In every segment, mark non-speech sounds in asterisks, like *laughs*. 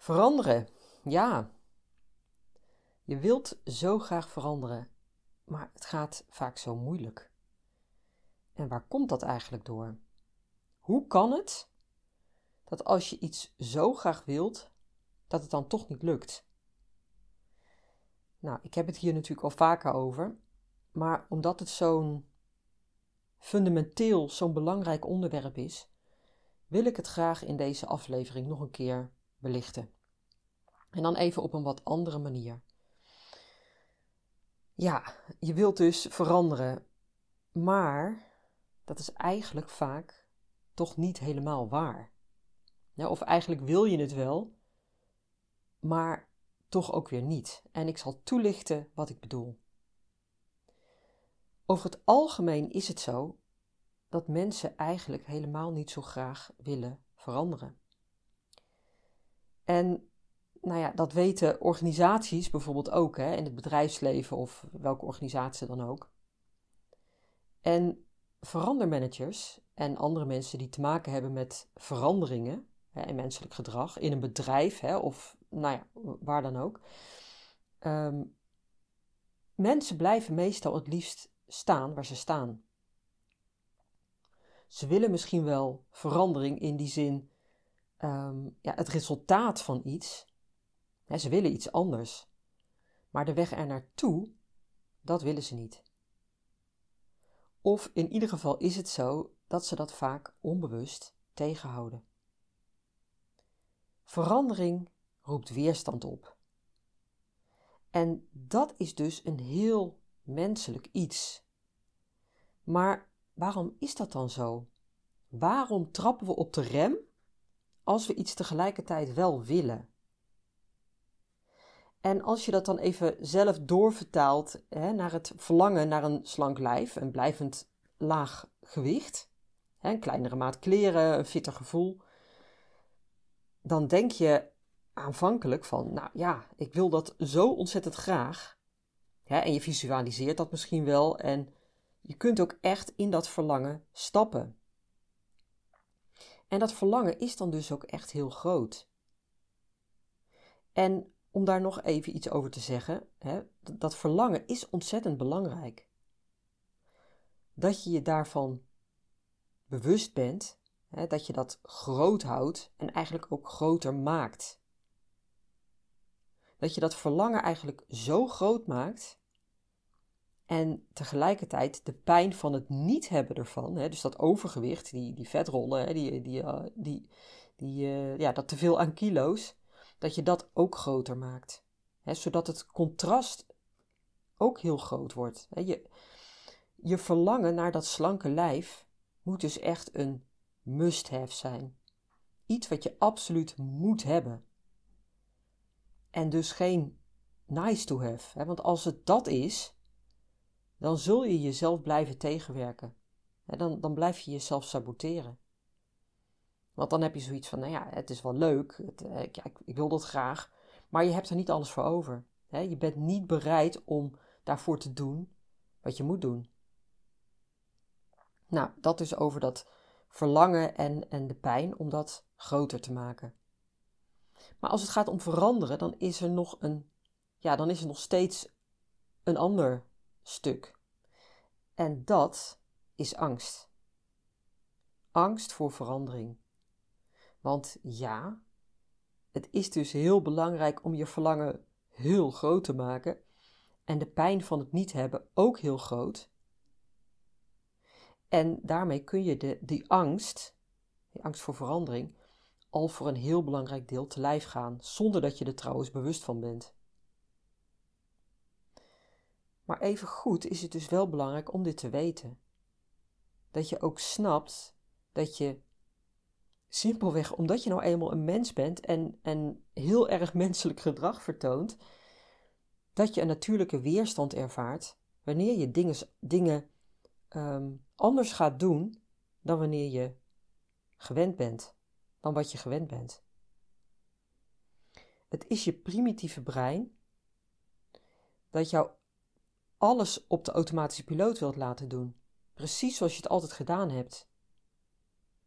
Veranderen, ja. Je wilt zo graag veranderen, maar het gaat vaak zo moeilijk. En waar komt dat eigenlijk door? Hoe kan het dat als je iets zo graag wilt, dat het dan toch niet lukt? Nou, ik heb het hier natuurlijk al vaker over, maar omdat het zo'n fundamenteel, zo'n belangrijk onderwerp is, wil ik het graag in deze aflevering nog een keer belichten. En dan even op een wat andere manier. Ja, je wilt dus veranderen, maar dat is eigenlijk vaak toch niet helemaal waar. Ja, of eigenlijk wil je het wel, maar toch ook weer niet. En ik zal toelichten wat ik bedoel. Over het algemeen is het zo dat mensen eigenlijk helemaal niet zo graag willen veranderen. En nou ja, dat weten organisaties bijvoorbeeld ook, hè, in het bedrijfsleven of welke organisatie dan ook. En verandermanagers en andere mensen die te maken hebben met veranderingen hè, in menselijk gedrag, in een bedrijf hè, of nou ja, waar dan ook. Ehm, mensen blijven meestal het liefst staan waar ze staan. Ze willen misschien wel verandering in die zin Ehm, ja, het resultaat van iets. Ze willen iets anders. Maar de weg er naartoe, dat willen ze niet. Of in ieder geval is het zo dat ze dat vaak onbewust tegenhouden. Verandering roept weerstand op. En dat is dus een heel menselijk iets. Maar waarom is dat dan zo? Waarom trappen we op de rem als we iets tegelijkertijd wel willen. En als je dat dan even zelf doorvertaalt hè, naar het verlangen naar een slank lijf, een blijvend laag gewicht, hè, een kleinere maat kleren, een fitter gevoel, dan denk je aanvankelijk van, nou ja, ik wil dat zo ontzettend graag. Hè, en je visualiseert dat misschien wel en je kunt ook echt in dat verlangen stappen. En dat verlangen is dan dus ook echt heel groot. En om daar nog even iets over te zeggen, hè, dat verlangen is ontzettend belangrijk. Dat je je daarvan bewust bent, hè, dat je dat groot houdt en eigenlijk ook groter maakt. Dat je dat verlangen eigenlijk zo groot maakt en tegelijkertijd de pijn van het niet hebben ervan, hè, dus dat overgewicht, die, die vetrollen, hè, die, die, uh, die, die, uh, ja, dat teveel aan kilo's, dat je dat ook groter maakt. Hè, zodat het contrast ook heel groot wordt. Hè. Je, je verlangen naar dat slanke lijf moet dus echt een must-have zijn. Iets wat je absoluut moet hebben. En dus geen nice to have. Want als het dat is, dan zul je jezelf blijven tegenwerken. dan, dan blijf je jezelf saboteren. Want dan heb je zoiets van, nou ja, het is wel leuk, het, eh, ik, ik, wil dat graag, maar je hebt er niet alles voor over. je bent niet bereid om daarvoor te doen wat je moet doen. Nou, dat is over dat verlangen en, en de pijn om dat groter te maken. Maar als het gaat om veranderen, dan is er nog een, ja, dan is er nog steeds een ander stuk. En dat is angst. Angst voor verandering. Want ja, het is dus heel belangrijk om je verlangen heel groot te maken en de pijn van het niet hebben ook heel groot. En daarmee kun je de, die angst, die angst voor verandering, al voor een heel belangrijk deel te lijf gaan, zonder dat je er trouwens bewust van bent. Maar even goed is het dus wel belangrijk om dit te weten. Dat je ook snapt dat je Simpelweg omdat je nou eenmaal een mens bent en, en heel erg *laughs* menselijk gedrag vertoont, dat je een natuurlijke weerstand ervaart wanneer je dingen, dingen ehm, anders gaat doen dan wanneer je gewend bent, dan wat je gewend bent. Het is je primitieve brein dat jou alles op de automatische piloot wilt laten doen, precies zoals je het altijd gedaan hebt.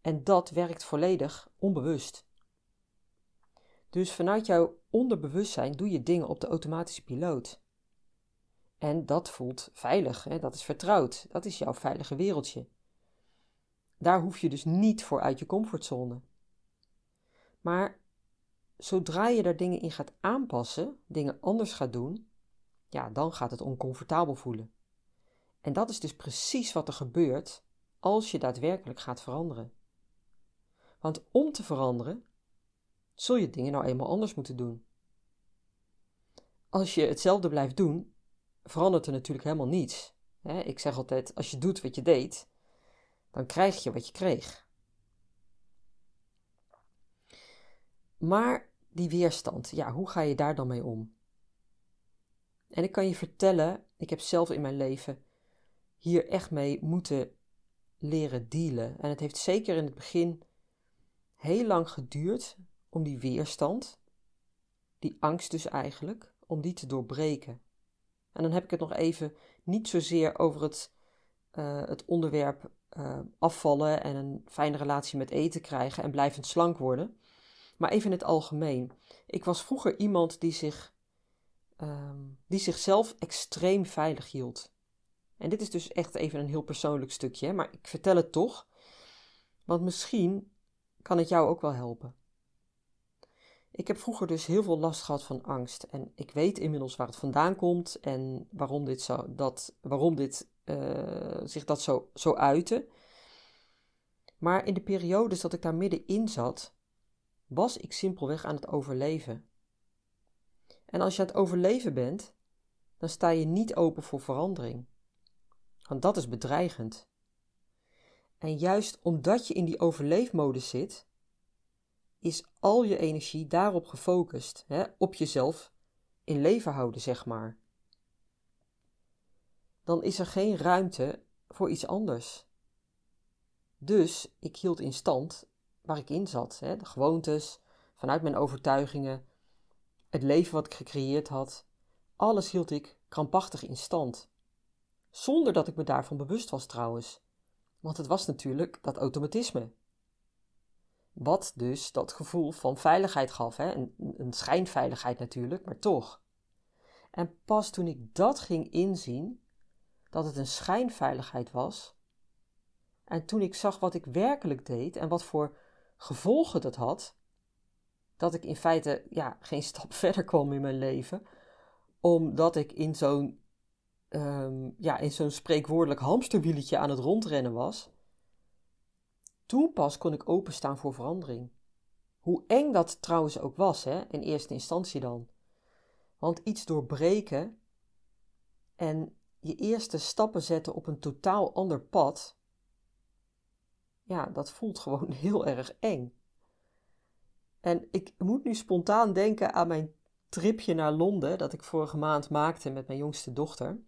En dat werkt volledig onbewust. Dus vanuit jouw onderbewustzijn doe je dingen op de automatische piloot. En dat voelt veilig, hè? dat is vertrouwd, dat is jouw veilige wereldje. Daar hoef je dus niet voor uit je comfortzone. Maar zodra je daar dingen in gaat aanpassen, dingen anders gaat doen, ja, dan gaat het oncomfortabel voelen. En dat is dus precies wat er gebeurt als je daadwerkelijk gaat veranderen. Want om te veranderen, zul je dingen nou eenmaal anders moeten doen. Als je hetzelfde blijft doen, verandert er natuurlijk helemaal niets. Ik zeg altijd: als je doet wat je deed, dan krijg je wat je kreeg. Maar die weerstand, ja, hoe ga je daar dan mee om? En ik kan je vertellen, ik heb zelf in mijn leven hier echt mee moeten leren dealen. En het heeft zeker in het begin heel lang geduurd om die weerstand, die angst dus eigenlijk, om die te doorbreken. En dan heb ik het nog even niet zozeer over het, uh, het onderwerp uh, afvallen en een fijne relatie met eten krijgen en blijvend slank worden, maar even in het algemeen. Ik was vroeger iemand die, zich, uh, die zichzelf extreem veilig hield. En dit is dus echt even een heel persoonlijk stukje, maar ik vertel het toch, want misschien kan het jou ook wel helpen. Ik heb vroeger dus heel veel last gehad van angst. En ik weet inmiddels waar het vandaan komt en waarom dit, zo, dat, waarom dit uh, zich dat zo, zo uitte. Maar in de periodes dat ik daar middenin zat, was ik simpelweg aan het overleven. En als je aan het overleven bent, dan sta je niet open voor verandering. Want dat is bedreigend. En juist omdat je in die overleefmodus zit, is al je energie daarop gefocust, hè, op jezelf in leven houden, zeg maar. Dan is er geen ruimte voor iets anders. Dus ik hield in stand waar ik in zat, hè, de gewoontes, vanuit mijn overtuigingen, het leven wat ik gecreëerd had, alles hield ik krampachtig in stand. Zonder dat ik me daarvan bewust was trouwens. Want het was natuurlijk dat automatisme. Wat dus dat gevoel van veiligheid gaf. Hè? Een, een schijnveiligheid natuurlijk, maar toch. En pas toen ik dat ging inzien, dat het een schijnveiligheid was, en toen ik zag wat ik werkelijk deed en wat voor gevolgen dat had, dat ik in feite ja, geen *laughs* stap verder kwam in mijn leven, omdat ik in zo'n um, ja, in zo'n spreekwoordelijk hamsterwieletje aan het rondrennen was, toen pas kon ik openstaan voor verandering. Hoe eng dat trouwens ook was, hè, in eerste instantie dan. Want iets doorbreken en je eerste stappen zetten op een totaal ander pad, ja, dat voelt gewoon *laughs* heel erg eng. En ik moet nu spontaan denken aan mijn tripje naar Londen dat ik vorige maand maakte met mijn jongste dochter.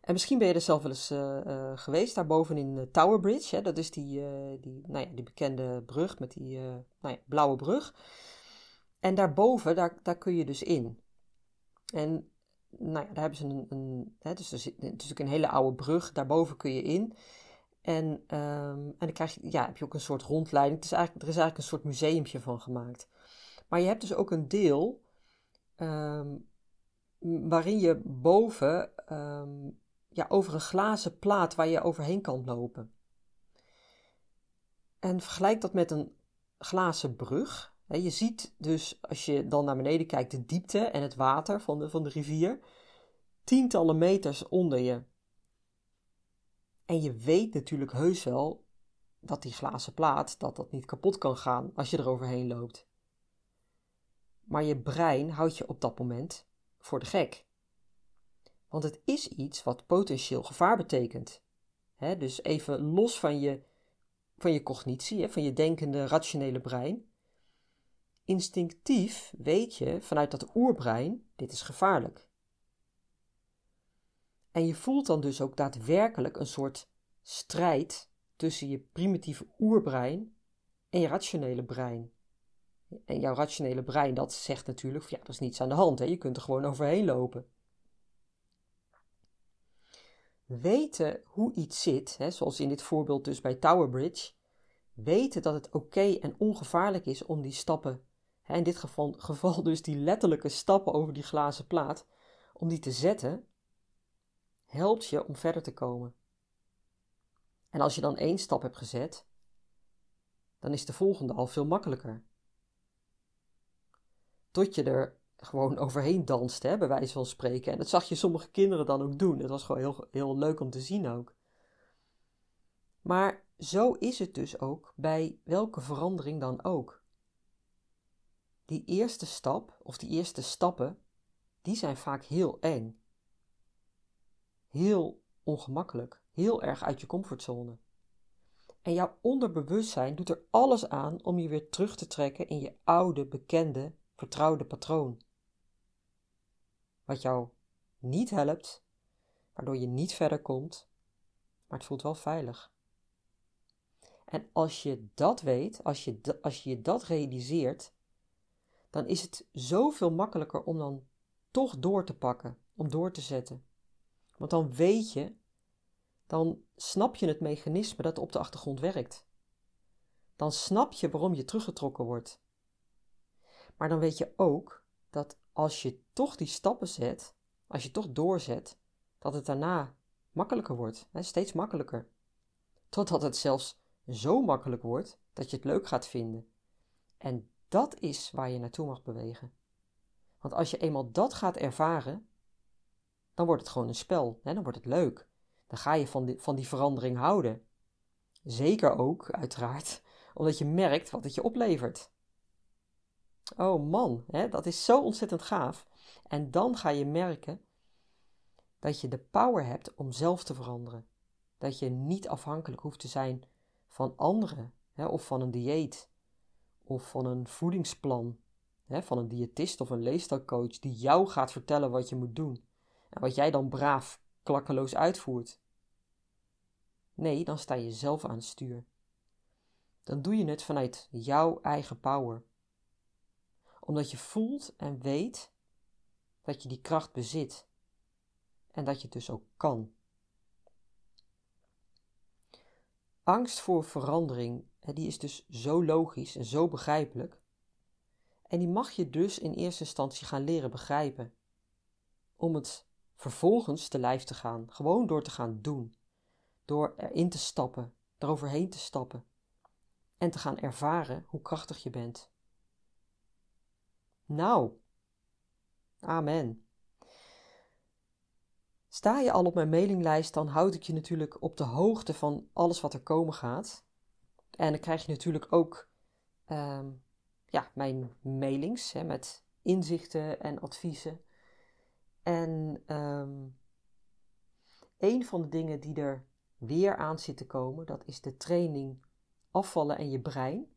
En misschien ben je er zelf wel eens uh, uh, geweest, daarboven in Tower Bridge. Hè? Dat is die, uh, die, nou ja, die bekende brug met die nou ja, blauwe brug. En daarboven, daar, daar kun je dus in. En nou ja, daar hebben ze een. een hè, dus is natuurlijk een hele oude brug, daarboven kun je in. En, um, en dan krijg je, ja, heb je ook een soort rondleiding. Het is eigenlijk, er is eigenlijk een soort museumpje van gemaakt. Maar je hebt dus ook een deel um, waarin je boven um, ja, over een glazen plaat waar je overheen kan lopen. En vergelijk dat met een glazen brug. Je ziet dus, als je dan naar beneden kijkt, de diepte en het water van de, van de rivier. Tientallen meters onder je. En je weet natuurlijk heus wel dat die glazen plaat, dat dat niet kapot kan gaan als je er overheen loopt. Maar je brein houdt je op dat moment voor de gek. Want het is iets wat potentieel gevaar betekent. dus even los van je van je cognitie, van je denkende, rationele brein. Instinctief weet je vanuit dat oerbrein: dit is gevaarlijk. En je voelt dan dus ook daadwerkelijk een soort strijd tussen je primitieve oerbrein en je rationele brein. En jouw rationele brein, dat zegt natuurlijk, ja, dat is niets aan de hand, hè? je kunt er gewoon overheen lopen. Weten hoe iets zit, hè, zoals in dit voorbeeld dus bij Tower Bridge, weten dat het oké en ongevaarlijk is om die stappen, hè, in dit geval, geval dus die letterlijke stappen over die glazen plaat, om die te zetten, helpt je om verder te komen. En als je dan één stap hebt gezet, dan is de volgende al veel makkelijker. Tot je er gewoon *laughs* overheen danst, hè, bij wijze van spreken. En dat zag je sommige kinderen dan ook doen. Het was gewoon heel, heel leuk om te zien ook. Maar zo is het dus ook bij welke verandering dan ook. Die eerste stap, of die eerste stappen, die zijn vaak heel eng. Heel ongemakkelijk, heel erg uit je comfortzone. En jouw onderbewustzijn doet er alles aan om je weer terug te trekken in je oude, bekende, vertrouwde patroon. Wat jou niet helpt, waardoor je niet verder komt, maar het voelt wel veilig. En als je dat weet, als je, als je dat realiseert, dan is het zoveel makkelijker om dan toch door te pakken, om door te zetten. Want dan weet je, dan snap je het mechanisme dat op de achtergrond werkt. Dan snap je waarom je teruggetrokken wordt. Maar dan weet je ook dat als je toch die stappen zet, als je toch doorzet, dat het daarna makkelijker wordt, hè, steeds makkelijker. Totdat het zelfs zo makkelijk wordt dat je het leuk gaat vinden. En dat is waar je naartoe mag bewegen. Want als je eenmaal dat gaat ervaren, dan wordt het gewoon een spel. Hè? Dan wordt het leuk. Dan ga je van die, van die verandering houden. Zeker ook, uiteraard, *laughs* omdat je merkt wat het je oplevert. Oh man, hè, dat is zo ontzettend gaaf. En dan ga je merken dat je de power hebt om zelf te veranderen. Dat je niet afhankelijk hoeft te zijn van anderen, hè, of van een dieet, of van een voedingsplan, van een diëtist of een leefstijlcoach die jou gaat vertellen wat je moet doen. En wat jij dan braaf, klakkeloos uitvoert. Nee, dan sta je zelf aan het stuur. Dan doe je het vanuit jouw eigen power omdat je voelt en weet dat je die kracht bezit en dat je het dus ook kan. Angst voor verandering, die is dus zo logisch en zo begrijpelijk. En die mag je dus in eerste instantie gaan leren begrijpen. Om het vervolgens te lijf te gaan, gewoon door te gaan doen. Door erin te stappen, eroverheen te stappen. En te gaan ervaren hoe krachtig je bent. Nou, amen. Sta je al op mijn mailinglijst, dan houd ik je natuurlijk op de hoogte van alles wat er komen gaat. En dan krijg je natuurlijk ook ehm, ja, mijn mailings hè, met inzichten en adviezen. En um, een van de dingen die er weer aan zit te komen, dat is de training afvallen en je brein.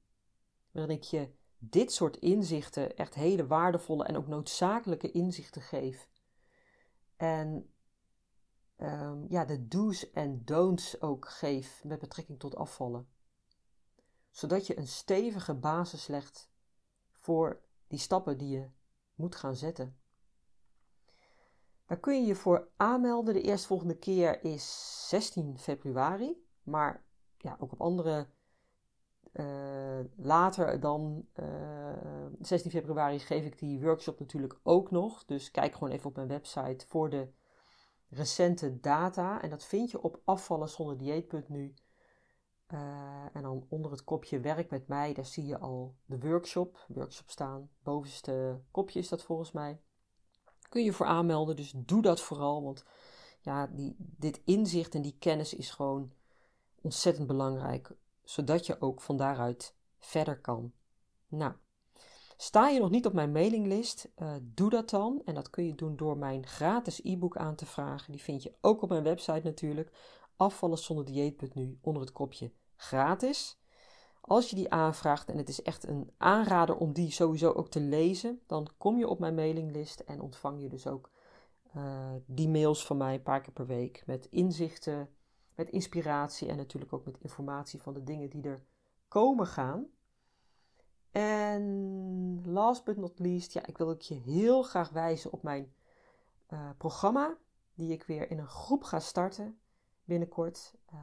Waarin ik je dit soort inzichten echt hele waardevolle en ook noodzakelijke inzichten geef. En um, ja, de do's en don'ts ook geef met betrekking tot afvallen. Zodat je een stevige basis legt voor die stappen die je moet gaan zetten. Daar kun je je voor aanmelden. De eerstvolgende keer is 16 februari. Maar ja, ook op andere uh, later dan, uh, eh, 16 februari, geef ik die workshop natuurlijk ook nog. Dus kijk gewoon even op mijn website voor de recente data. En dat vind je op afvallenzonderdieet.nu. Uh, eh, en dan onder het kopje werk met mij, daar zie je al de workshop, workshop staan. Bovenste kopje is dat volgens mij. Kun je voor aanmelden, dus doe dat vooral. Want ja, die, dit inzicht en die kennis is gewoon ontzettend belangrijk zodat je ook van daaruit verder kan. Nou, sta je nog niet op mijn mailinglist? Uh, doe dat dan. En dat kun je doen door mijn gratis e-book aan te vragen. Die vind je ook op mijn website natuurlijk. Afvallen zonder dieet.nu onder het kopje gratis. Als je die aanvraagt, en het is echt een aanrader om die sowieso ook te lezen, dan kom je op mijn mailinglist en ontvang je dus ook uh, die mails van mij een paar keer per week met inzichten, met inspiratie en natuurlijk ook met informatie van de dingen die er komen gaan. En last but not least, ja, ik wil ook je heel graag wijzen op mijn uh, programma, die ik weer in een groep ga starten binnenkort. Uh,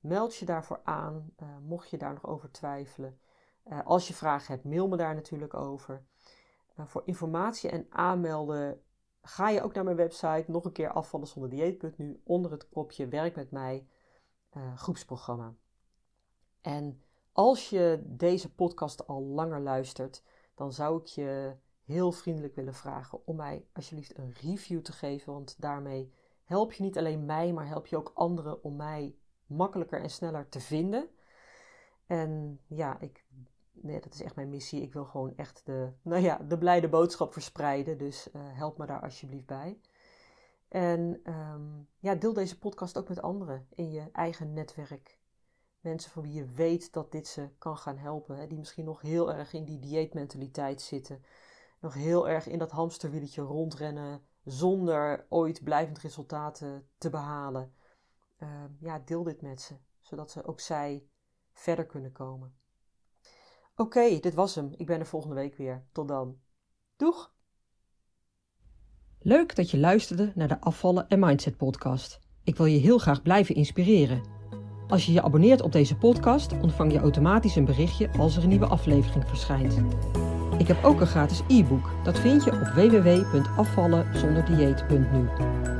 meld je daarvoor aan, uh, mocht je daar nog over twijfelen. als je vragen hebt, mail me daar natuurlijk over. voor informatie en aanmelden ga je ook naar mijn website, nog een keer afvallen zonder onder het kopje werk met mij groepsprogramma. En als je deze podcast al langer luistert, dan zou ik je heel vriendelijk willen vragen om mij alsjeblieft een review te geven. Want daarmee help je niet alleen mij, maar help je ook anderen om mij makkelijker en sneller te vinden. En ja, ik, nee, dat is echt mijn missie. Ik wil gewoon echt de, *laughs* nou ja, de blijde boodschap verspreiden. Dus uh, help me daar alsjeblieft bij. En um, ja, deel deze podcast ook met anderen in je eigen netwerk. Mensen van wie je weet dat dit ze kan gaan helpen. Hè, die misschien nog heel erg in die dieetmentaliteit zitten. Nog heel erg in dat hamsterwieltje rondrennen. Zonder ooit blijvend resultaten te behalen. Uh, ja, deel dit met ze. Zodat ze ook zij verder kunnen komen. Oké, dit was hem. Ik ben er volgende week weer. Tot dan. Doeg! Leuk dat je luisterde naar de Afvallen en Mindset podcast. Ik wil je heel graag blijven inspireren. Als je je abonneert op deze podcast, ontvang je automatisch een berichtje als er een nieuwe aflevering verschijnt. Ik heb ook een gratis e-book. Dat vind je op www.afvallenzonderdieet.nu.